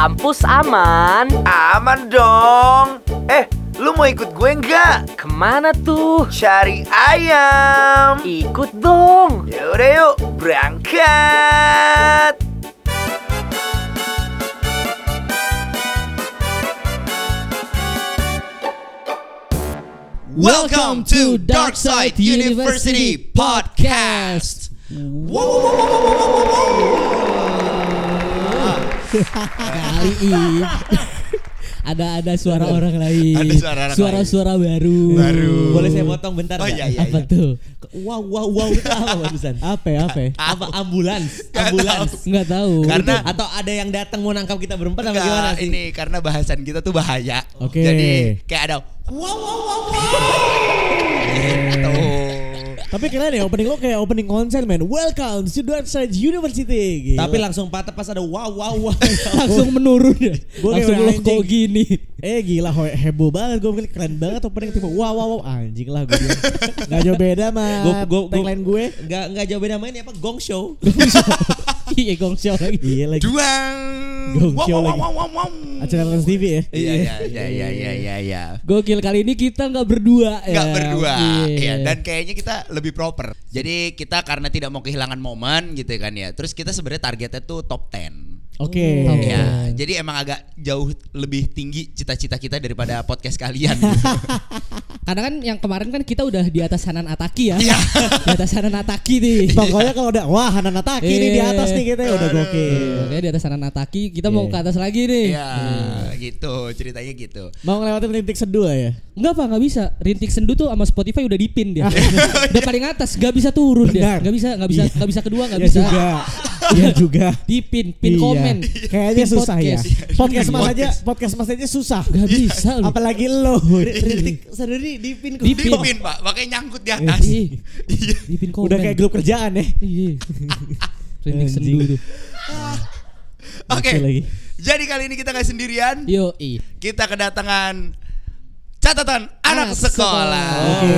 kampus aman. Aman dong. Eh, lu mau ikut gue nggak? Ke mana tuh? Cari ayam. Ikut dong. Yaudah yuk, berangkat. Welcome to Darkside University Podcast. Kali ini ada ada suara orang lain. Ada suara orang Suara-suara baru. Baru. Boleh saya potong bentar Oh, iya, iya, Apa iya. tuh? Wow wow wow itu apa barusan? Apa ya, apa? ya? Apa ambulans? Ambulans. Nggak tahu. Karena- atau ada yang datang mau nangkap kita berempat apa gimana sih? ini karena bahasan kita tuh bahaya. Oke. Jadi kayak ada wow wow wow wow. Tapi keren ya opening lo kayak opening konser men. Welcome to Darkside University. Gila. Tapi langsung patah pas ada wow wow wow. langsung menurun ya. Gua langsung lo kok gini. Eh gila he- heboh banget gue pikir keren banget opening tipe wow wow wow anjing lah gue. Gak jauh beda sama Gua- gua- gua- tagline gue. Enggak enggak jauh beda main apa gong show. Gong show lagi. Iya lagi. Juang. Gong Wow show wow lagi. wow wow wow. Acara Trans TV ya. Iya iya iya iya iya iya iya. Gokil kali ini kita nggak berdua ya. Enggak berdua. Iya. Iya, dan kayaknya kita lebih proper. Jadi kita karena tidak mau kehilangan momen gitu kan ya. Terus kita sebenarnya targetnya tuh top 10. Oke. Oh. Ya, jadi emang agak jauh lebih tinggi cita-cita kita daripada podcast kalian. Karena kan yang kemarin kan kita udah di atas Hanan Ataki ya. Iya. di atas Hanan Ataki nih. Pokoknya kalau udah wah Hanan Ataki nih di Iya. atas nih kita udah gokil. Oke di atas Hanan Ataki kita mau ke atas lagi nih. Iya, gitu ceritanya gitu. Mau ngelewatin rintik seduh ya. Enggak pak nggak bisa. Rintik sendu tuh sama Spotify udah dipin dia. udah paling atas gak bisa turun dia. Benar. Gak bisa nggak bisa Iya. nggak bisa kedua nggak Ya bisa. Iya juga. Dipin pin Iya. komen. Kayaknya Pin susah ya. podcast. Podcast mas Podcast. aja, podcast mas aja susah. Gak bisa loh. Apalagi lo. Rintik sendiri di pin kok. Dipin. Dipin, Pak, makanya nyangkut di atas. Ih, Dipin komen. Udah kayak grup kerjaan ya. Iya. Rintik sendu Anjing. tuh. Oke. Jadi kali ini kita nggak sendirian. Yo i. Kita kedatangan catatan anak Anak sekolah. Oke,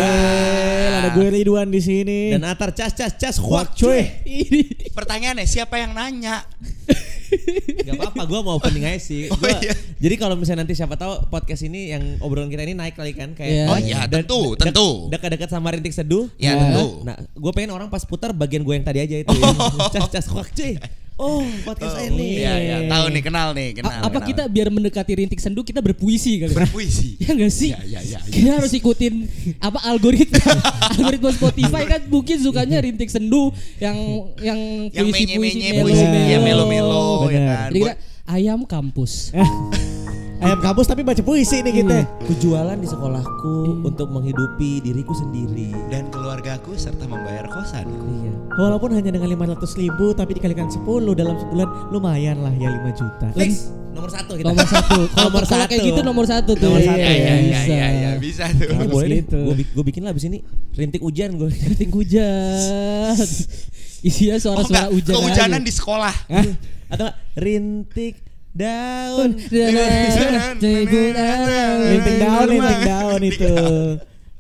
ada gue Ridwan di sini. Dan atar cas cas cas huak cuy. Pertanyaannya siapa yang nanya? Gak apa-apa, gue mau opening aja sih. Oh, Gua- iya. Jadi kalau misalnya nanti siapa tahu podcast ini yang obrolan kita ini naik kali kan kayak Iya. Oh iya, tentu, tentu. Dekat-dekat sama rintik seduh. Ya, tentu. Nah, gue pengen orang pas putar bagian gue yang tadi aja itu. Cas cas huak cuy. Oh, podcast saya nih. Iya, iya, tahu nih, kenal nih, kenal. A- apa kenal. kita biar mendekati rintik sendu kita berpuisi kali? berpuisi? Ya enggak sih? Iya, iya, iya, iya. Kita harus ikutin apa algoritma algoritma Spotify kan mungkin sukanya rintik sendu yang yang Yang puisi-puisi menye-menye, melo puisi, melo. ya melo-melo ya kan. Jadi kita ayam kampus. Ayam kampus tapi baca puisi nih kita. Kujualan di sekolahku untuk menghidupi diriku sendiri. dan keluargaku serta membayar kosanku. Iya. Walaupun hanya dengan 500 ribu tapi dikalikan 10 dalam sebulan lumayan lah ya 5 juta. Fix nomor satu kita. Nomor satu. Kalau Nomor kalau kayak satu. gitu nomor satu tuh. Nomor satu. Iya, iya, iya, Bisa. iya, iya, bisa tuh. Ini Harus boleh gitu. Gue gue bikin lah abis ini rintik hujan gue. Rintik hujan. Isinya Oh suara-suara enggak, hujan. kehujanan di sekolah. Atau rintik daun. Linting daun, linting daun itu.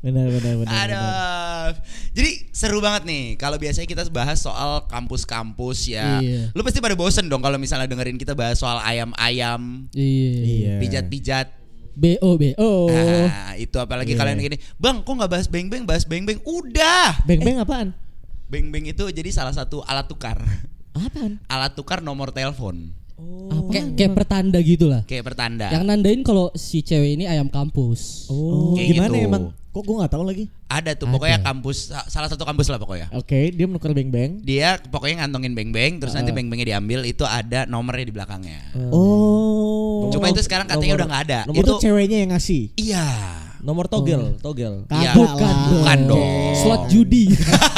Benar benar benar. benar. Aduh. Jadi seru banget nih kalau biasanya kita bahas soal kampus-kampus ya. Iya. Lu pasti pada bosen dong kalau misalnya dengerin kita bahas soal ayam-ayam, Iya. Iya. pijat-pijat. BO BO. Nah, itu apalagi Iya. kalian gini, "Bang, kok nggak bahas beng-beng, bahas beng-beng?" Udah. Beng-beng apaan? Beng-beng itu jadi salah satu alat tukar. Apaan? Alat tukar nomor telepon. Apa? Kayak, kayak pertanda gitu lah. Kayak pertanda. Yang nandain kalau si cewek ini ayam kampus. Oh, Kayak gimana gitu. emang? Kok gue nggak tahu lagi? Ada tuh pokoknya kampus salah satu kampus lah pokoknya. Oke, dia menukar beng-beng. Dia pokoknya ngantongin beng-beng terus nanti beng-bengnya diambil itu ada nomornya di belakangnya. Oh. Cuma itu sekarang katanya nomor- udah nggak ada. itu Itu ceweknya yang ngasih. iya. Nomor togel, togel. Iya. Bukan. Bukan dong. Slot judi.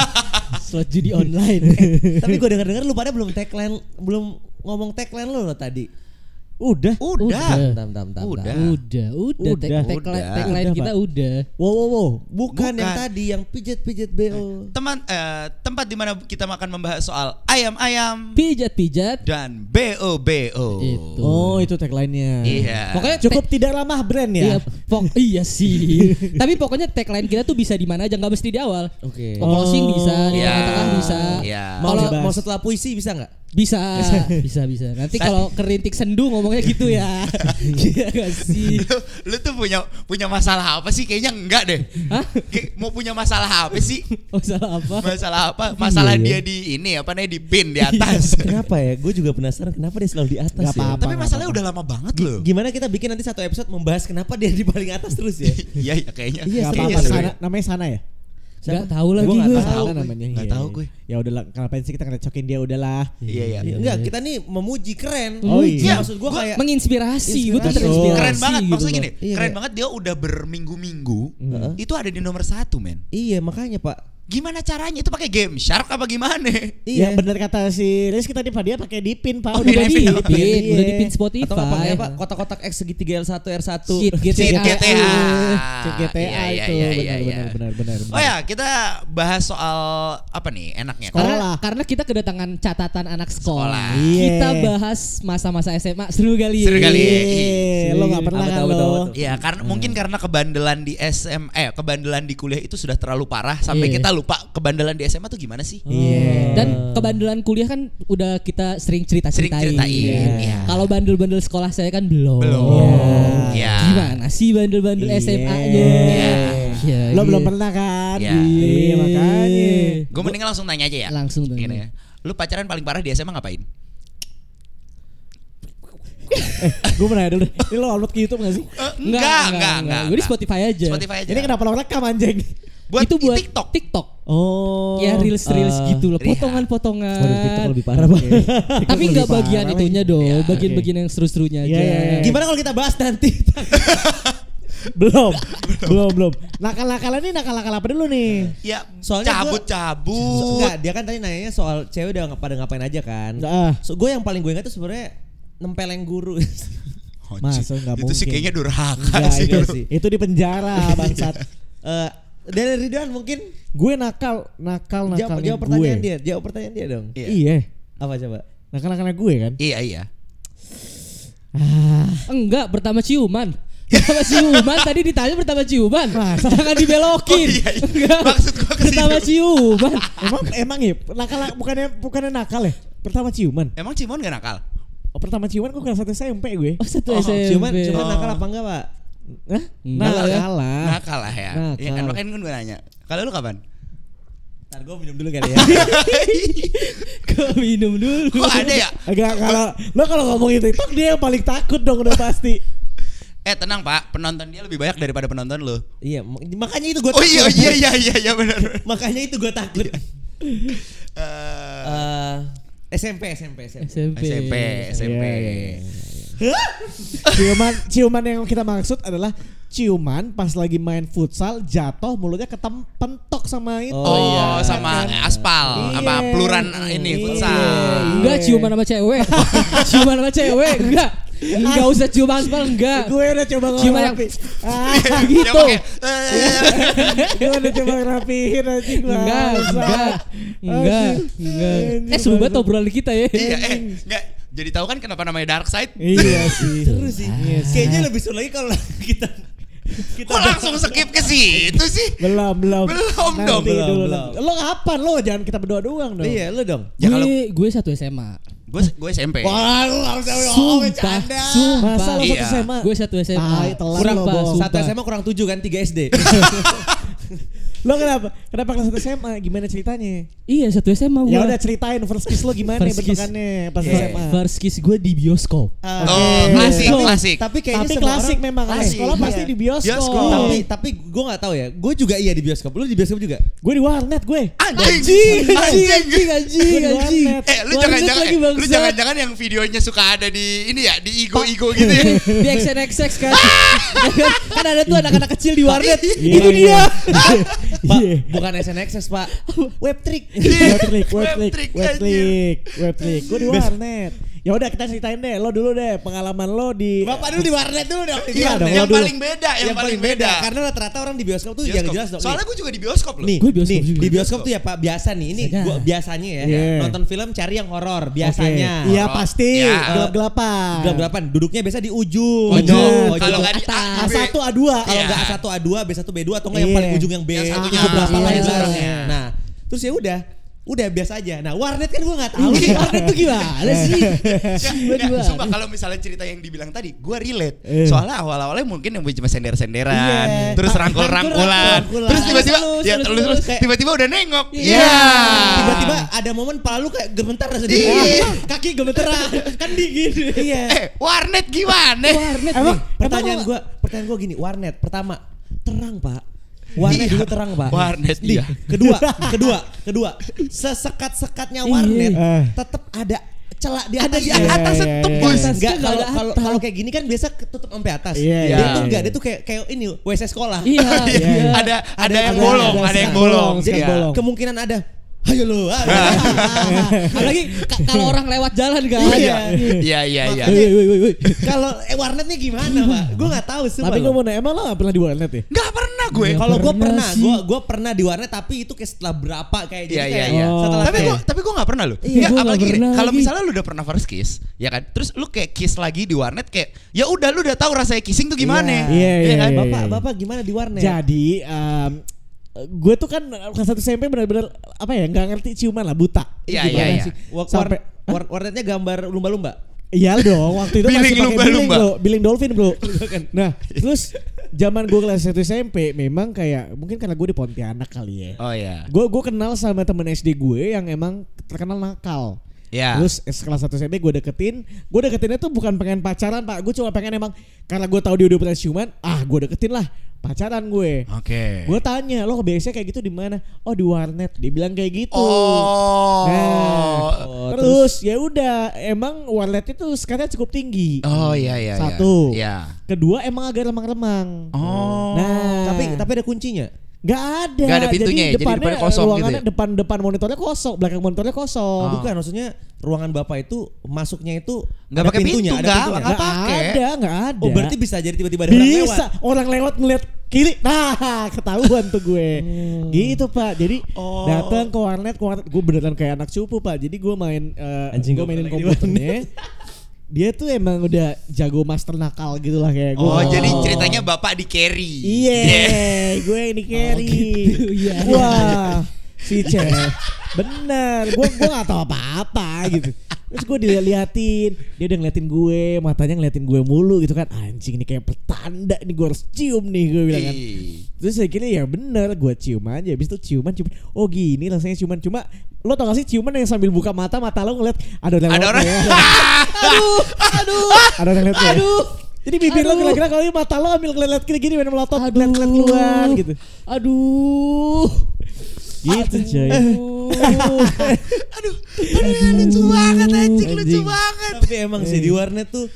Slot judi online. Tapi gue denger-denger lu pada belum tagline, belum ngomong tagline lu lo tadi. Udah. Udah. Tam tam tam. Udah. udah, udah, Udah. Tag- tagline Udah. tagline Udah, kita Pak. udah. Wow wow wow. Bukan, yang Bukan. tadi yang pijet-pijet BO. Teman eh, tempat di mana kita akan membahas soal ayam-ayam Pijat-pijat dan BO-BO. itu. Oh, itu tagline-nya. Iya. Pokoknya Cukup tidak ramah brand Iya, ya. pok- iya sih. Tapi pokoknya tagline kita tuh bisa di mana aja, nggak mesti di awal. Oke. Mau closing bisa, di Iya. tengah-tengah bisa. Iya. Mau Kalau- mau setelah puisi bisa nggak? Bisa, bisa, bisa. Nanti kalau kerintik sendu ngomongnya gitu ya. Iya gak sih? lu, lu tuh punya punya masalah apa sih? Kayaknya enggak deh. Hah? Kayak mau punya masalah apa sih? Oh salah apa? Masalah apa? Masalah Iya, dia di ini apa namanya di pin di atas. Kenapa ya? Gue juga penasaran kenapa dia selalu di atas Gak ya. apa-apa. Tapi masalahnya udah lama banget loh. Gimana kita bikin nanti satu episode membahas kenapa dia di paling atas terus ya? Iya ya kayaknya. Kayaknya apa-apa. seru Sana, ya. Ya? Gak tahu lagi gue. tahu. Sana gue. namanya. Nggak iya, tahu iya. gue. Ya udahlah, kenapa sih kita ngecokin dia udahlah. Iya iya. Ya, enggak, kita nih memuji keren. Oh, Memuji, iya. maksud gue Gua kayak Menginspirasi, gue tuh Inspirasi. terinspirasi. Keren banget gitu maksudnya gini. Iya, keren banget dia udah berminggu-minggu Heeh. itu ada di nomor satu men. Iya, makanya, Pak. Gimana caranya? Itu pakai game shark apa gimana? Iya benar kata si Rizky tadi Pak dia pakai dipin Pak. Oh, Udah Dipin, dipin, Iya. udah dipin Spotify. Atau apa kayak Pak? Kotak-kotak X segitiga L1 R1. Cheat Cheat GTA. GTA. Cek GTA Iya, iya, itu iya, benar iya, iya. benar benar benar. Oh ya, kita bahas soal apa nih enaknya? Sekolah. Karena, karena kita kedatangan catatan anak sekolah. Sekolah. Iya. Kita bahas masa-masa SMA seru kali. Seru kali. Iya, lo gak pernah kan tahu, lo. Iya, karena mungkin karena kebandelan di SM eh kebandelan di kuliah itu sudah terlalu parah sampai kita lupa kebandelan di SMA tuh gimana sih? Iya. Dan kebandelan kuliah kan udah kita sering cerita Sering ceritain. ceritain, iya. Kalau bandel-bandel sekolah saya kan belum. Belum. Iya. Gimana sih bandel-bandel Iya. SMA-nya? Iya. Iya, Lo iya. belum pernah kan? Iya. Iya makanya. Gue mendingan langsung tanya aja ya. Langsung tanya. Gini ya. Lu pacaran paling parah di SMA ngapain? Gue pernah dulu. Ini lo upload ke YouTube gak sih? enggak, enggak, enggak. Gue di Spotify aja. Spotify aja. Ini kenapa lo rekam anjing? Buat itu buat TikTok. TikTok. Oh. Ya reels reels eh, gitu loh, iya. potongan-potongan. Waduh, TikTok lebih parah, Pak. Tapi nggak bagian itunya dong, Iya, bagian-bagian yang seru-serunya aja. Iya, iya, iya. Gimana kalau kita bahas nanti? belum, belum, belum. Nakal-nakalan ini nakal-nakal apa dulu nih? Ya, Soalnya cabut-cabut. Enggak, dia kan tadi nanyanya soal cewek udah nggak pada ngapain aja kan. Ah, So, gue yang paling gue ingat tuh sebenarnya nempeleng guru. Masa nggak Itu sih mungkin. kayaknya durhaka enggak, sih. sih. Itu di penjara bangsat. Eh, dari Ridwan mungkin gue nakal, nakal jawab, nakalnya jawab pertanyaan gue. dia, jawab pertanyaan dia dong. Iya. Iya. Apa coba? Nakal nakalnya gue kan. Iya, iya. Ah, Enggak, pertama ciuman. Pertama ciuman tadi ditanya pertama ciuman. Masa? Jangan dibelokin. Oh, iya, iya. Enggak. Maksud gua pertama ciuman. emang emang ya nakal bukannya bukannya nakal ya? Pertama ciuman. Emang Cimon gak nakal? Oh, pertama ciuman gue kelas satu SMP gue. Oh, satu Oh, SMP. Cuman cuman Oh. nakal apa enggak, Pak? Hah? Enggak lah ya. Nakal lah. Nakal lah ya. Nakal. Iya kan makanya kan gue nanya. Kalau lu kapan? Ntar gue minum dulu kali ya. Kau minum dulu. Kok ada ya? Agak kalau lo kalau ngomongin TikTok dia yang paling takut dong udah pasti. Eh tenang pak, penonton dia lebih banyak daripada penonton lu. iya, mak- makanya itu gue Oh iya iya iya iya iya benar. Makanya itu gue takut. Eh, Eh, SMP, SMP, SMP. SMP. SMP SMP. Iya, iya, iya. Ciuman ciuman yang kita maksud adalah ciuman pas lagi main futsal jatuh mulutnya ketempentok sama itu. Oh, Oh, iya. sama aspal, Iya. apa peluran ini Iya. futsal. Enggak ciuman sama cewek. ciuman sama cewek enggak. Enggak usah cium aspal enggak. Gue udah coba Ciuman yang-. Ah, gitu. pakai, eh, gue udah coba ngerapihin anjing Enggak, enggak. Enggak, enggak. Eh seru banget bangsat. obrolan kita ya. Iya, eh, enggak. Jadi tahu kan kenapa namanya Dark Side? Iya sih. Seru sih. Iya sih. Kayaknya lebih seru lagi kalau kita kita Kok langsung skip ke situ sih? Belum, belum. Belum Nanti dong. Belum, dulu. belum. Lo kapan lo? Jangan kita berdua doang dong. Iya, lu dong. Ya kalau gue gue satu SMA. gue gue SMP. Wah, lu harus oh, Sumpah, sumpah. Masa lo Iya. satu SMA? Gue satu SMA. Kurang lo, satu SMA kurang tujuh kan tiga SD. Lo kenapa? Kenapa kelas satu SMA? Gimana ceritanya? Iya satu SMA gue. Ya udah ceritain first kiss lo gimana First kiss. bentukannya pas Iya. SMA. First kiss gue di bioskop. Ah, Oh, Oke. klasik, Bioskop. klasik. Tapi kayaknya Tapi klasik orang- memang Klasik, sekolah iya. pasti di bioskop. Bioskop. Tapi tapi gue nggak tahu ya. Gue juga iya di bioskop. Lu di bioskop juga? gue di warnet gue. Anjing, Anjing, anjing, anjing, anjing. warnet. Eh, lu jangan-jangan eh, lu jangan-jangan yang videonya suka ada di ini ya, di igo-igo gitu ya. di XNXX kan. kan ada tuh anak-anak kecil di warnet. Iya, Itu dia. Pak, Iya. bukan SNXS, Pak. Web trick. Webtrick, webtrick, Webtrick, webtrick, webtrick. Gue di warnet. Ya udah kita ceritain deh, lo dulu deh pengalaman lo di Bapak dulu di warnet dulu dong. Iya dong, yang paling beda, yang, paling beda. Karena rata-rata orang di bioskop tuh yang jelas dong. Soalnya gue juga di bioskop loh. Nih, Gue bioskop nih, juga. di bioskop tuh ya Pak biasa nih. Ini Sadar. gua biasanya ya. Iya. Nonton film cari yang horor biasanya. Iya Horor. pasti, Ya. gelap-gelapan. Gelap-gelapan. Duduknya biasa di ujung. Ujung. Kalau nggak di Atas. A, A1, A2. Kalau Iya. nggak A1 A2, B1 B2 atau nggak yang Iya. paling ujung yang B Yang satunya berapa lah yang iya. orangnya. Nah, terus ya udah udah biasa aja. Nah warnet kan gue nggak tahu. Iya, warnet tuh gimana sih? Nggak, Gimana? nggak, sumpah kalau misalnya cerita yang dibilang tadi, gue relate. Soalnya awal-awalnya mungkin yang cuma sender-senderan, Iya. terus rangkul-rangkulan, terus tiba-tiba, Terus, ya terus, tiba-tiba udah nengok. Iya. Iya. Tiba-tiba ada momen pala lu kayak gemetar sendiri. Iya. Kaki gemeteran. kan dingin. Iya. Eh, warnet gimana? Warnet Emang. Pertanyaan gue, pertanyaan gue gini, warnet pertama terang pak. Warnet Iya. dulu terang pak. Warnet, Nih, iya. Kedua, kedua, kedua. Sesekat-sekatnya warnet Iya. tetap ada celah di Ada atas. di Iya, atas iya, tembus. iya, iya. Enggak kalau ada kalau kalau kayak gini kan biasa ketutup sampai atas. Iya, dia iya, tuh enggak, iya. dia tuh kayak kayak ini WC sekolah. Iya, Iya, iya. iya. Ada ada yang ada- bolong, ada ada yang bolong. sekat Iya. bolong. Kemungkinan ada. Ayo lu. ah. Apalagi ka- kalau orang lewat jalan kan. Iya. Iya, iya, iya. Woi, woi, woi. Kalau eh, warnetnya gimana, Pak? Gue nggak tahu sih. Tapi gue mau nanya, emang lo gak pernah di warnet ya? Nggak pernah gue. Iya. Kalau gue Pernah gue gue pernah di warnet tapi itu kayak setelah berapa kayak jadi Iya, iya, kayak iya. setelah Tapi gue tapi gue nggak pernah loh. Iya, apalagi kalau misalnya lu udah pernah first kiss, ya kan? Terus lu kayak kiss lagi di warnet kayak ya udah lu udah tahu rasanya kissing tuh gimana. Iya, iya, kan? iya. Bapak, bapak gimana di warnet? Jadi em, gue tuh kan kelas satu SMP benar-benar apa ya nggak ngerti ciuman lah buta. Iya, iya, iya. Sampai war- war- warnetnya gambar lumba-lumba. Iya dong, waktu itu masih pakai billing lumba-lumba. bro, billing dolphin bro. nah, terus zaman gue kelas 1 SMP memang kayak mungkin karena gue di Pontianak kali ya. Oh iya. Gue gue kenal sama temen SD gue yang emang terkenal nakal. Ya. Terus kelas 1 SMP gue deketin, gue deketinnya tuh bukan pengen pacaran pak, gue cuma pengen emang karena gue tahu dia udah pernah ciuman, ah gue deketin lah pacaran gue. Oke. Gue tanya lo biasanya kayak gitu di mana? Oh di warnet. Dia bilang kayak gitu. Oh. Nah, terus, ya udah emang warnet itu sekarang cukup tinggi. Oh iya iya. iya. Satu. Iya. Kedua emang agak remang-remang. Oh. Nah, Tapi tapi ada kuncinya. Nggak ada. Nggak ada pintunya ya, jadi depannya, depannya kosong gitu ruangannya ya? depan depan monitornya kosong, belakang monitornya kosong. Oh. Bukan maksudnya ruangan bapak itu masuknya itu Nggak ada pakai pintu, pintunya, ada nggak, pintunya. nggak Nggak pakai. ada, nggak ada. Oh berarti bisa jadi tiba-tiba ada orang lewat. bisa orang lewat ngeliat kiri nah ketahuan tuh gue gitu pak jadi Oh. datang ke warnet, ke warnet gue beneran kayak anak cupu pak jadi gue main eh, Anjing, gue gua mainin di komputernya dia tuh emang udah jago master nakal gitu lah kayak gue Oh, jadi ceritanya bapak di carry. iya gue yang di carry. gitu, iya. wah si Ceh bener gue gue gak tahu apa-apa gitu terus gue diliatin dia udah ngeliatin gue matanya ngeliatin gue mulu gitu kan anjing ini kayak pertanda nih gue harus cium nih gue bilang kan. Terus saya kira ya bener gue cium aja Habis itu ciuman ciuman Oh gini rasanya ciuman Cuma lo tau gak sih ciuman yang sambil buka mata Mata lo ngeliat Ada orang Ada orang. ya. Ada orang lewat ya. Jadi bibir lo Aduh. kira-kira kalau mata lo ambil ngeliat gini gini main melotot ngeliat ngeliat keluar gitu Aduh. Gitu coy Aduh, aduh, lucu banget anjing, lucu Anjing. banget. Tapi emang sih di warnet tuh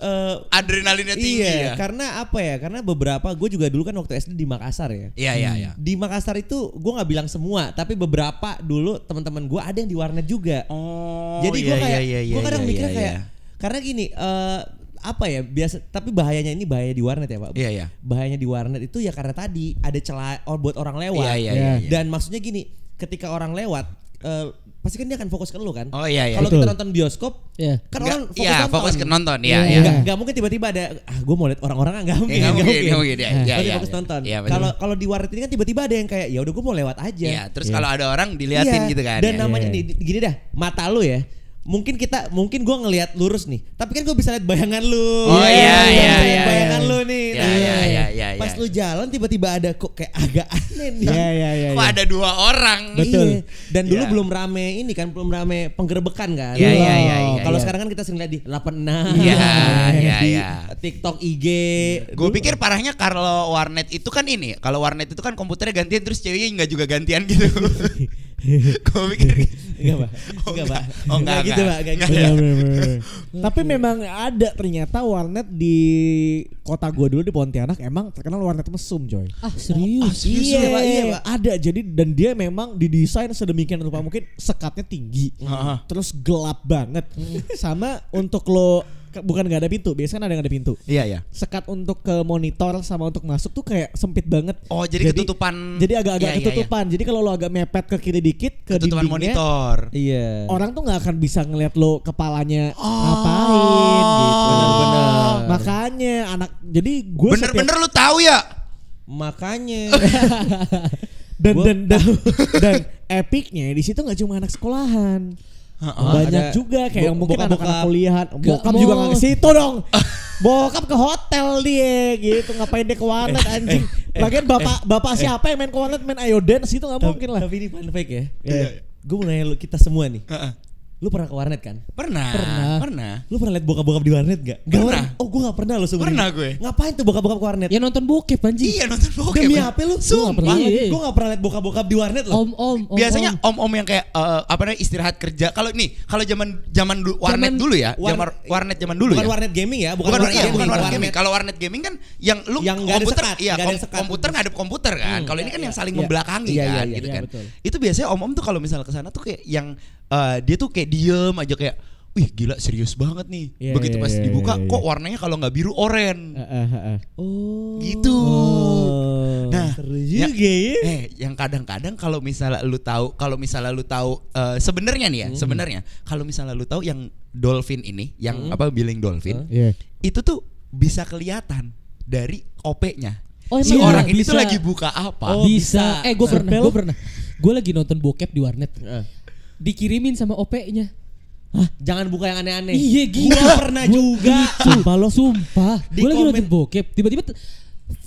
eh, Adrenalinnya tinggi iya, ya. karena apa ya? Karena beberapa gue juga dulu kan waktu SD di Makassar ya. Iya, iya, iya. Di Makassar itu gue nggak bilang semua, tapi beberapa dulu teman-teman gue ada yang di warnet juga. Oh, Jadi gue iya, kayak, iya, iya, gue kadang iya, mikirnya iya, kayak, iya. karena gini, eh, apa ya biasa, tapi bahayanya ini bahaya di warnet ya pak. Iya, iya. Bahayanya di warnet itu ya karena tadi ada celah oh, buat orang lewat. Iya, iya, iya, iya. Dan maksudnya gini, ketika orang lewat, eh, pasti kan dia akan fokus ke lu kan. Oh iya, iya. Kalau kita nonton bioskop, Iya. kan orang fokus iya, nonton. fokus ke nonton. Iya, Iya. iya. Nggak, nggak mungkin tiba-tiba ada ah gue mau lihat orang-orang nggak mungkin nggak nggak mungkin, nggak mungkin, iya, iya, Pasti iya, fokus iya. nonton Iya, kalau kalau di warnet ini kan tiba-tiba ada yang kayak ya udah gue mau lewat aja Iya, terus Iya. kalau ada orang diliatin Iya, gitu kan. dan ya. namanya Iya. nih gini dah mata lu ya mungkin kita mungkin gue ngelihat lurus nih tapi kan gue bisa lihat bayangan lu Oh, iya, iya, lihat iya, bayangan iya. lu nih Iya, Nah, iya, iya, iya, pas iya. lu jalan tiba-tiba ada kok kayak agak aneh nih Iya iya iya Kok iya. ada dua orang? Betul. Iya. Dan dulu Iya. belum rame ini kan belum rame penggerbekan kan. Iya, iya, iya, iya, Kalau iya. sekarang kan kita sering lihat di 86. Iya, iya, iya. TikTok IG. Gue pikir parahnya kalau warnet itu kan ini, kalau warnet itu kan komputernya gantian terus ceweknya nggak juga gantian gitu. Gue pikir Enggak, Pak. Oh, Enggak, Pak. Oh, enggak, gitu, enggak. Pak. Enggak Enggak. gitu. Bener. Tapi memang ada ternyata warnet di kota gue dulu di Pontianak emang terkenal warnet mesum coy. Ah serius. serius iya, ya, Pak? Iya, Pak. ada jadi dan dia memang didesain sedemikian rupa mungkin sekatnya tinggi, Heeh. terus gelap banget, sama untuk lo bukan nggak ada pintu, biasanya kan ada yang ada pintu. Iya, iya. Sekat untuk ke monitor sama untuk masuk tuh kayak sempit banget. Oh, jadi ketutupan. Jadi agak-agak Iya, iya, ketutupan. Jadi kalau lo agak mepet ke kiri dikit ke Ketutupan dindingnya, monitor. Iya. orang tuh nggak akan bisa ngeliat lo kepalanya Oh. ngapain gitu. Benar-benar. Makanya anak jadi gue Bener-bener lu tahu ya? Makanya. Dan Gua dan dan, dan epicnya di situ nggak cuma anak sekolahan. Banyak ada juga kayak yang mungkin anak-anak kuliahan. Bokap juga nggak ke situ dong. Bokap ke hotel dia gitu ngapain dia ke warnet anjing. Lagian bapak bapak siapa yang main ke warnet main ayo dance gitu nggak mungkin lah. Tapi ini fun fact ya. Iya. Gue mau nanya lu kita semua nih. Heeh. Lu pernah ke warnet kan? Pernah. Pernah. Pernah. Lu pernah liat bokap-bokap di warnet gak? Gak Pernah. Oh gue gak pernah lo sebenernya Pernah gue. Ngapain tuh bokap-bokap ke warnet? Ya nonton bokep anjing. Iya nonton bokep. Demi apa lu? Sumpah. Iya. Gue gak pernah liat bokap-bokap di warnet loh Om om om. Biasanya om. om-om yang kayak eh, apa namanya istirahat kerja. Kalau nih, kalau zaman zaman dulu warnet Zaman- dulu ya, War- zaman warnet zaman dulu Bukan ya. warnet gaming ya? Bukan, warnet, iya, gaming, bukan warnet warnet. gaming. Kalau warnet gaming kan yang lu Yang komputer, sekat, iya komputer ngadep komputer kan. Hmm, Kalau ini kan yang saling iya. membelakangi Iya, iya, kan, iya, gitu iya, kan. Itu biasanya om-om tuh kalau misalnya ke sana tuh kayak yang eh, dia tuh kayak diem aja kayak Wih gila serius banget nih. Iya, Begitu iya, pas iya, dibuka iya, iya. kok warnanya kalau nggak biru oren. Eh, eh, eh. Oh. Gitu. Nah, seru ya- juga ya. Eh, yang kadang-kadang kalau misalnya lu tahu, kalau misalnya lu tahu eh, sebenarnya nih ya, Hmm. sebenarnya kalau misalnya lu tahu yang dolphin ini, yang apa billing dolphin, Iya. itu tuh bisa kelihatan dari OP-nya. Oh, si emang orang iya? ini tuh Bisa. lagi buka apa? Oh, bisa. bisa. Eh gue pernah, gue pernah. Gue lagi nonton bokep di warnet. Eh. Dikirimin sama OP-nya. Hah, jangan buka yang aneh-aneh. Iya gila. Gua pernah juga. Sumpah lo Sumpah. Di Gue lagi komen- nonton bokep. Tiba-tiba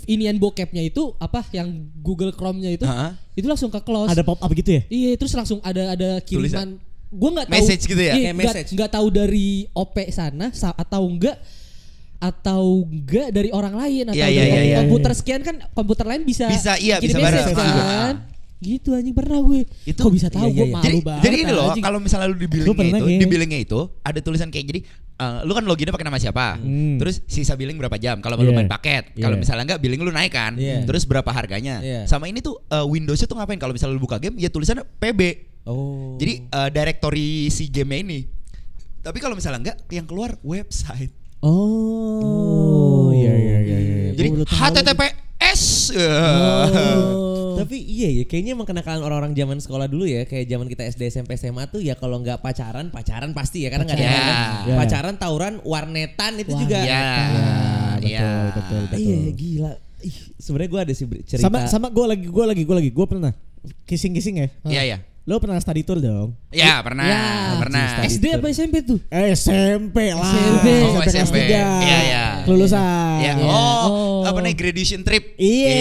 inian bokepnya itu apa yang Google Chrome-nya itu Heeh. itu langsung ke close. ada pop up gitu ya? Iya, terus langsung ada ada kiriman. Gue nggak tahu. Message gitu ya? Iya, message. nggak tahu dari OP sana sa- atau enggak atau enggak dari orang lain atau Iya, dari iya, iya, iya. komputer sekian kan komputer lain bisa Bisa, iya, bisa bareng. Ah. kan gitu anjing pernah gue Itu- kok bisa tahu iya, gue iya, iya. malu jadi, banget jadi ini loh, kalau misalnya lu di billingnya itu, nggak? di billingnya itu ada tulisan kayak jadi, eh, lu kan loginnya pakai nama siapa, Hmm. terus sisa billing berapa jam, kalau lu Iya. main paket, kalau Iya. misalnya enggak billing lu naik kan, Iya. terus berapa harganya, Iya. sama ini tuh eh, Windowsnya tuh ngapain? Kalau misalnya lu buka game, ya tulisannya PB, Oh. jadi eh, directory si game ini. Tapi kalau misalnya enggak, yang keluar website. Oh, iya iya iya iya. Jadi. HTTPS. Oh. Tapi iya ya, kayaknya emang kenakalan orang-orang zaman sekolah dulu ya, kayak zaman kita SD, SMP, SMA tuh ya kalau nggak pacaran, pacaran pasti ya, karena nggak ada. Ya. Pacaran, tauran, warnetan itu Wah, juga. Iya. betul, Iya. betul, betul. Iya gila. Ih, sebenarnya gue ada sih cerita. Sama sama gue lagi gue lagi gue lagi gue pernah kissing kissing ya. Iya, iya. Lo pernah study tour dong? Ya, pernah, Ya, pernah. SD apa SMP tuh Eh, SMP lah. SMP. Oh, kelas SMP. tiga. Iya, iya. Kelulusan. Ya, Iya. oh, Oh. apa nih graduation trip? Iya.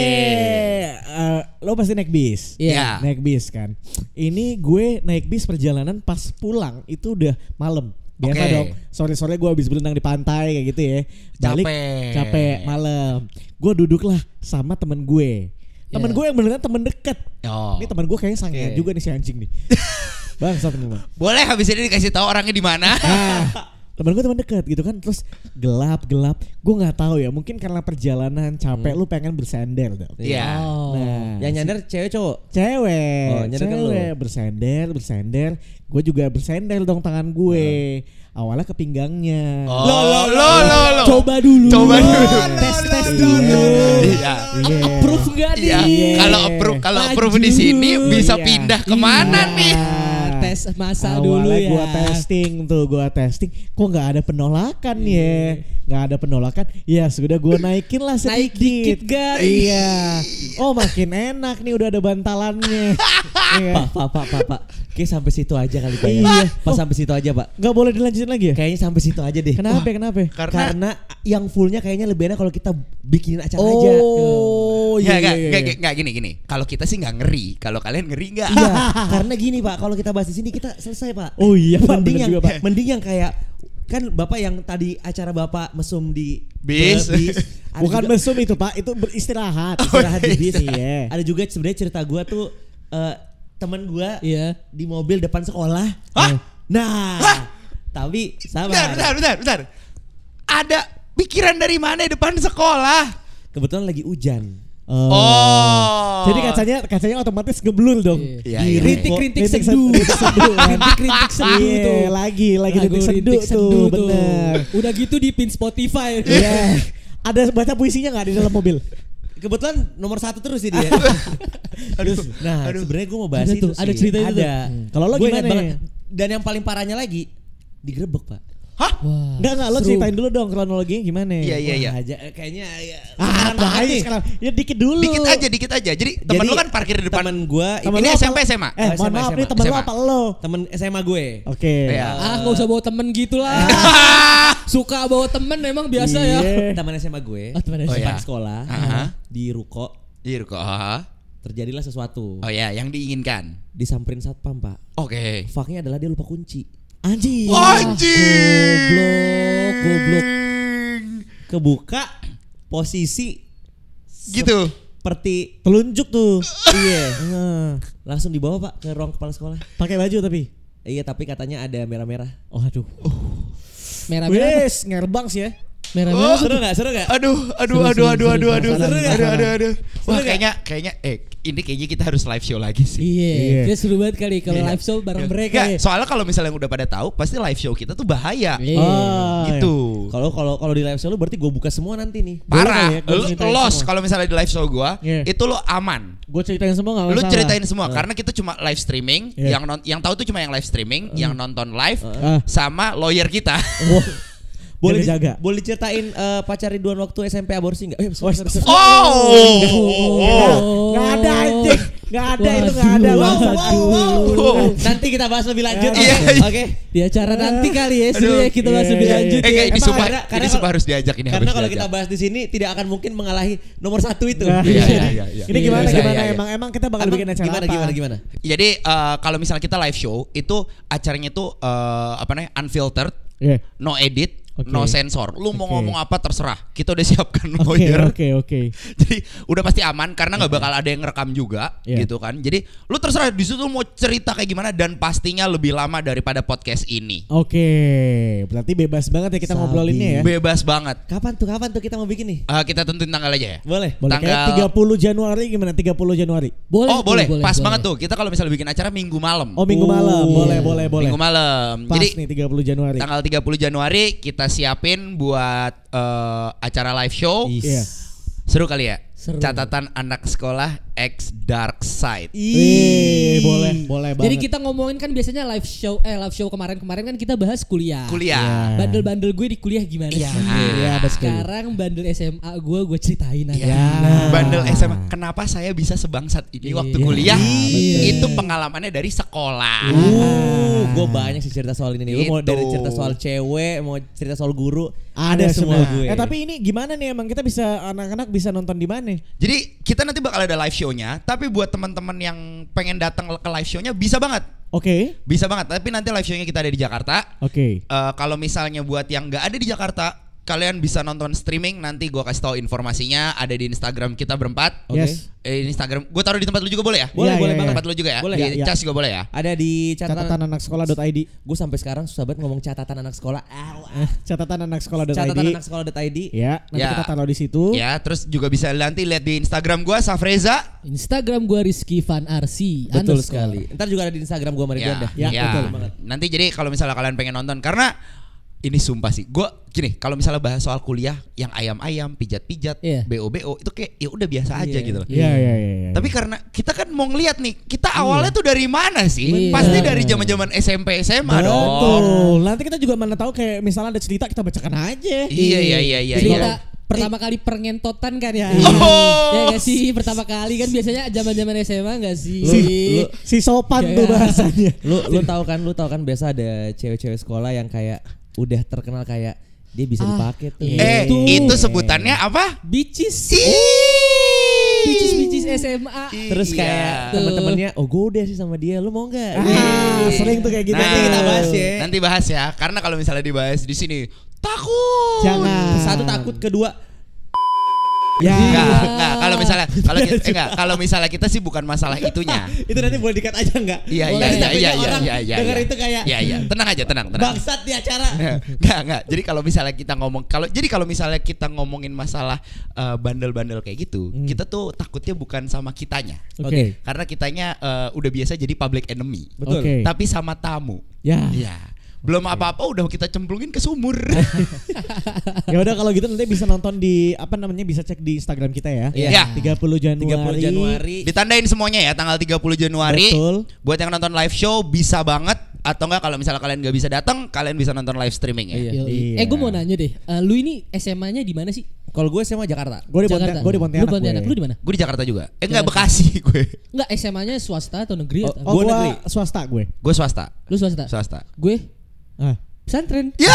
Eh, lo pasti naik bis. Iya. Naik bis kan. Ini gue naik bis perjalanan pas pulang itu udah malam. Biasa Oke. dong. Sore-sore gue habis berenang di pantai kayak gitu ya. Balik Capek. capek malam. Gue duduklah sama temen gue. Temen Iya. gue yang beneran temen deket. Oh. Ini temen gue kayaknya sange Oke. juga nih si anjing nih. Bangsa temen gue. Boleh habis ini dikasih tahu orangnya di mana? Nah, temen gue teman dekat gitu kan terus gelap gelap gue nggak tahu ya mungkin karena perjalanan capek lu pengen bersender dong Iya. oh nah yang nyadar cewek cowok. cewek Oh, cewek bersender bersender gue juga bersender dong tangan gue awalnya ke pinggangnya Oh. Lo lo lo lo lo. coba dulu Coba dulu. tes tes Iya. dulu Iya. Iya. approve nggak nih Iya. Iya. Kalau approve kalau approve di sini bisa Iya. pindah ke mana Iya. nih? tes masa Awalnya dulu ya gua testing tuh, gua testing. Kok nggak ada penolakan Iya. ya? Nggak ada penolakan. Ya sudah gua naikin lah sedikit. Naik dikit, guys. Iya. Oh makin enak nih udah ada bantalannya. Pak, pak, pak, pak, pak. Kayak sampai situ aja kali pak. ya. Iya. Pas sampai situ aja pak. Nggak boleh dilanjutin lagi ya? Kayaknya sampai situ aja deh. Kenapa? Wah, Kenapa? Karena, Karena yang fullnya kayaknya lebih enak kalau kita bikinin acara aja. Oh ya iya enggak iya. enggak iya. enggak gini gini. Kalau kita sih nggak ngeri. Kalau kalian ngeri enggak? Iya, karena gini pak, kalau kita bahas di sini kita selesai pak. Oh iya, Pak, mending bener yang juga, Pak. mending yang kayak kan bapak yang tadi acara bapak mesum di Bis. ada Bukan juga- mesum itu pak, itu beristirahat. istirahat di bis. Iya. Ada juga sebenarnya cerita gua tuh eh, teman gua iya di mobil depan sekolah. Hah? Nah, Hah? tapi Bentar, sabar. bentar, bentar, bentar. Ada pikiran dari mana depan sekolah? Kebetulan lagi hujan. Oh. Oh. Jadi kacanya kacanya otomatis ngeblur dong. Iya, Di iya. rintik rintik Rintik seduh rintik seduh kan. rintik rintik seduh Iya, tuh lagi lagi Lagu rintik seduh rintik tuh, bener. udah gitu di pin Spotify Iya. Ada baca puisinya nggak di dalam mobil? Kebetulan nomor satu terus sih dia. Aduh. Nah, Aduh. sebenarnya gue mau bahas itu tuh, ada sih. cerita itu. Ada. Hmm. Kalau lo Gua gimana ya? Dan yang paling parahnya lagi digerebek pak. Hah? Wah. Enggak enggak lo seru. ceritain dulu dong kronologinya gimana? Iya iya iya. Wah, aja, kayaknya ya, Ah, bahaya sekarang. Ya dikit dulu. Dikit aja, dikit aja. Jadi temen Jadi, lu kan parkir di depan. Temen gue Temen Ini SMP, SMA? Eh, Oh, mohon SMA, maaf nih temen lu SMA. apa lo? temen SMA gue. Oke. Iya. Ah, nggak usah bawa temen gitu lah. Suka bawa temen emang biasa ya. Iya. Teman SMA gue. Teman Oh, SMA. iya. Pas sekolah Aha. di ruko Iya kok. terjadilah sesuatu. Oh ya, yang diinginkan. Disamperin satpam pak. Oke. Faknya adalah dia lupa kunci. Anjing. Goblok, goblok. Kebuka posisi Gitu. seperti Telunjuk tuh. iya. Nah, Langsung dibawa pak ke ruang kepala sekolah. pakai baju tapi. Iya tapi katanya ada merah-merah. Oh aduh. Merah-merah. Wes, ngerbang sih ya. Merah-merah. Seru nggak? Seru nggak? Aduh, aduh, Seru, aduh, seru, aduh, seru, aduh, seru. aduh, Seru aduh, nggak? aduh, aduh, aduh. Wah, kayaknya, kayaknya, eh, ini kayaknya kita harus live show lagi sih. Iya, Iya. kita seru banget kali kalau Iya. live show bareng mereka. Nggak, ya. soalnya kalau misalnya yang udah pada tahu, pasti live show kita tuh bahaya. Iya. Oh, Gitu. Kalau kalau kalau di live show lu berarti gue buka semua nanti nih. Parah, ya, gua lu los kalau misalnya di live show gua, Iya. itu lu aman. Gue ceritain semua enggak Lu masalah. ceritain semua karena kita cuma live streaming, Iya. yang non, yang tahu tuh cuma yang live streaming, yang nonton live Ah. sama lawyer kita. Wah. Boleh di- jaga. Boleh diceritain eh, pacar Ridwan waktu SMP aborsi enggak? Eh, Oh, sorry. Oh. Enggak ada anjing. Enggak ada itu enggak ada. Waduh, Wow, wow, wow. Oh. Nanti kita bahas lebih lanjut. Iya, Oke. iya. Oke. Di acara nanti kali ya, Aduh. ya kita bahas Iya, lebih iya, lanjut. Eh, ya. ini sumpah, karena- ini karena sumpah kalau- harus diajak ini Karena kalau kita bahas di sini tidak akan mungkin mengalahi nomor satu itu. Nah, Iya, iya, iya, iya. Ini gimana Iya, gimana iya, iya. emang emang kita bakal bikin acara gimana, apa? gimana gimana? Jadi eh, kalau misalnya kita live show itu acaranya tuh eh, apa namanya unfiltered, Iya. no edit, Oke. no sensor. Lu mau ngomong apa terserah. Kita udah siapkan Oke, lawyer. oke, oke. Jadi udah pasti aman karena nggak bakal ada yang ngerekam juga Iya. gitu kan. Jadi lu terserah di situ mau cerita kayak gimana dan pastinya lebih lama daripada podcast ini. Oke, berarti bebas banget ya kita Sabi. ngobrolinnya ya. Bebas banget. Kapan tuh? Kapan tuh kita mau bikin nih? Eh, kita tentuin tanggal aja ya. Boleh. Boleh kayak Tanggal- 30 Januari gimana? 30 Januari. Boleh. oh tuh, boleh, pas banget tuh. Kita kalau misalnya bikin acara minggu malam. Oh, minggu Oh, malam. Boleh, iya. boleh, boleh. Minggu malam. Pas Jadi nih 30 Januari. tanggal 30 Januari kita siapin buat eh, acara live show. Is. Iya. Seru kali ya? Seru. Catatan anak sekolah X Dark Side. Ih, boleh, boleh banget. Jadi kita ngomongin kan biasanya live show eh live show kemarin-kemarin kan kita bahas kuliah. Kuliah. Bandel-bandel gue di kuliah gimana Iya. sih? Iya, betul. Sekarang bandel SMA gue gue ceritain aja. Ya. Nah. Bandel SMA. Kenapa saya bisa sebangsat ini waktu Iya. kuliah? Iya. Itu pengalamannya dari sekolah. Uh, gue banyak sih cerita soal ini nih. Lu mau Itu. dari cerita soal cewek, mau cerita soal guru, ada, semua. gue. Eh tapi ini gimana nih emang kita bisa anak-anak bisa nonton di mana? Jadi kita nanti bakal ada live show-nya, tapi buat teman-teman yang pengen datang ke live show-nya bisa banget. Oke. Bisa banget, tapi nanti live show-nya kita ada di Jakarta. Oke. Eh, kalau misalnya buat yang nggak ada di Jakarta, kalian bisa nonton streaming. Nanti gua kasih tahu informasinya ada di Instagram kita berempat. Oke. Yes. Eh, Instagram, gue taruh di tempat lu juga boleh ya? Boleh, boleh iya, banget. Tempat lu juga ya? Boleh. Di Iya, iya. cas juga boleh ya? Ada di Catatan catatan. anak sekolah.id. Gue sampai sekarang susah banget ngomong catatan anak sekolah. Eh, catatan anak sekolah.id. Catatan anak sekolah.id. Ya, nanti Ya. kita taruh di situ. Ya, terus juga bisa nanti lihat di Instagram gua Safreza. Instagram gue Rizky Van Arsi. Betul underscore. sekali. Ntar juga ada di Instagram gue Ridwan dah. Ya, ya. betul banget. Nanti jadi kalau misalnya kalian pengen nonton karena ini sumpah sih. Gua gini, kalau misalnya bahas soal kuliah yang ayam-ayam, pijat-pijat, Iya. BO-BO itu kayak ya udah biasa aja Iya. gitu loh. Iya, iya, iya. iya. Tapi karena kita kan mau ngeliat nih, kita awalnya tuh dari mana sih? Iya. Pasti dari zaman-zaman SMP SMA dong. Betul. Nanti kita juga mana tahu kayak misalnya ada cerita kita bacakan aja. Iya iya iya iya. Cerita iya. pertama kali pengentotan kan ya. Oh. Ya gak sih pertama kali kan biasanya zaman-zaman SMA gak sih? Si, si sopan tuh Kayak- bahasanya. Lu lu tahu kan, lu tahu kan biasa ada cewek-cewek sekolah yang kayak udah terkenal kayak dia bisa Ah, dipakai tuh. Eh, Itu. itu sebutannya apa? Bicis. Bicis-bicis SMA. Terus Iya. kayak teman-temannya, oh gue udah sih sama dia, lu mau nggak? Ah, sering tuh kayak gitu. Nanti kita bahas ya. Nanti bahas ya, karena kalau misalnya dibahas di sini takut. Jangan. Satu takut, kedua Ya. Enggak, enggak. Kalau misalnya kalau kita eh, enggak, kalau misalnya kita sih bukan masalah itunya. itu nanti boleh dikat aja nggak? Iya iya Boleh. iya iya iya orang iya iya. denger iya. itu kayak Iya iya, tenang aja, tenang, tenang. bangsat di acara. Enggak, enggak. Jadi kalau misalnya kita ngomong kalau jadi kalau misalnya kita ngomongin masalah eh, bandel-bandel kayak gitu, Hmm. kita tuh takutnya bukan sama kitanya. Oke. Karena kitanya eh, udah biasa jadi public enemy. Betul. Oke. Tapi sama tamu. Ya. Iya. Belum apa-apa udah kita cemplungin ke sumur. Ya udah kalau gitu nanti bisa nonton di apa namanya bisa cek di Instagram kita ya. Iya. 30 Januari. 30 Januari. Ditandain semuanya ya tanggal 30 Januari. Betul. Buat yang nonton live show bisa banget atau enggak kalau misalnya kalian nggak bisa datang, kalian bisa nonton live streaming ya. Iya. Iya. Eh gue mau nanya deh, eh, lu ini SMA-nya di mana sih? Kalau gue SMA Jakarta. Gue di Pontianak, gue di Lu Pontianak. Pontianak, gue. lu di mana? Gue di Jakarta juga. Eh enggak. Bekasi gue. Enggak, SMA-nya swasta atau negeri? atau- Oh, Gua gue negeri. swasta gue. Gue swasta. Lu swasta? Swasta. Gue Ah. pesantren. Ya.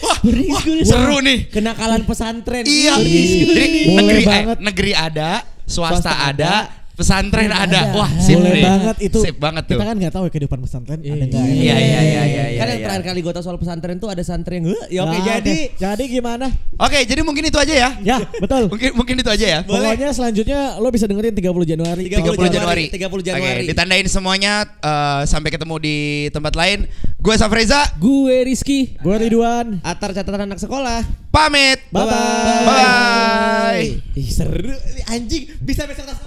Wah, wah, seru nih. Kenakalan pesantren. Iya. Jadi negeri eh, negeri ada, swasta, Swasta ada, ada, pesantren ada. ada. Wah, sip Boleh nih. banget itu. Sip banget tuh. Kita kan nggak tahu ya kehidupan pesantren ada Iya. nggak. Iya, iya, iya, iya, iya. Kan yang iya. terakhir kali gue tau soal pesantren tuh ada santri yang "Huh, ya oke Nah, jadi Jadi gimana? Oke, jadi mungkin itu aja ya. Ya, betul. Mungkin mungkin itu aja ya. Pokoknya selanjutnya lo bisa dengerin 30 Januari. 30 Januari. 30 Januari. Oke, ditandain semuanya eh, sampai ketemu di tempat lain. Gue Safreza, Gue Rizky. Gue Ridwan. Atar catatan anak sekolah. pamit. Bye-bye. Bye. Ih, seru anjing bisa besok tas